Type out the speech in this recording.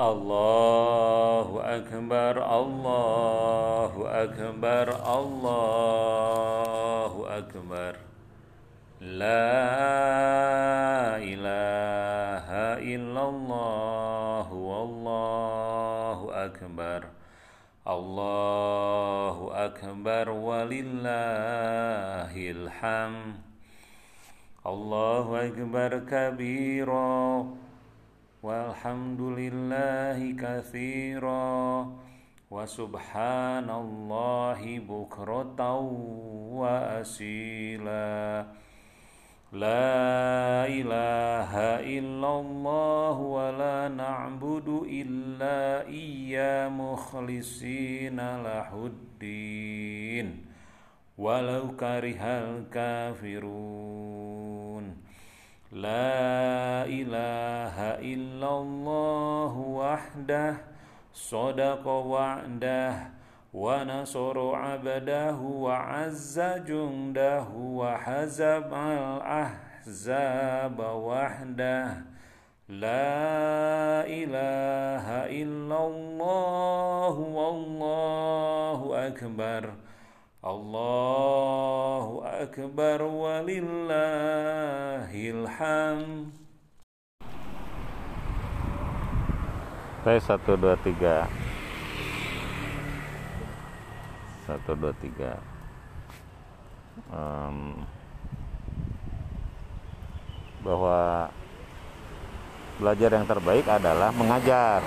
الله أكبر الله أكبر الله أكبر لا إله إلا الله والله أكبر الله أكبر ولله الحمد الله أكبر كبيرا والحمد لله كثيرا وسبحان الله بكرة وأسيلا لا إله إلا الله ولا نعبد إلا إياه مخلصين له الدين ولو كره الكافرون لا إله إلا الله وحده صدق وعده ونصر عبده وعز جنده وحزب الأحزاب وحده. لا إله إلا الله والله أكبر الله أكبر ولله الحمد. tes 1 2 3 1 2 3 um, bahwa belajar yang terbaik adalah mengajar.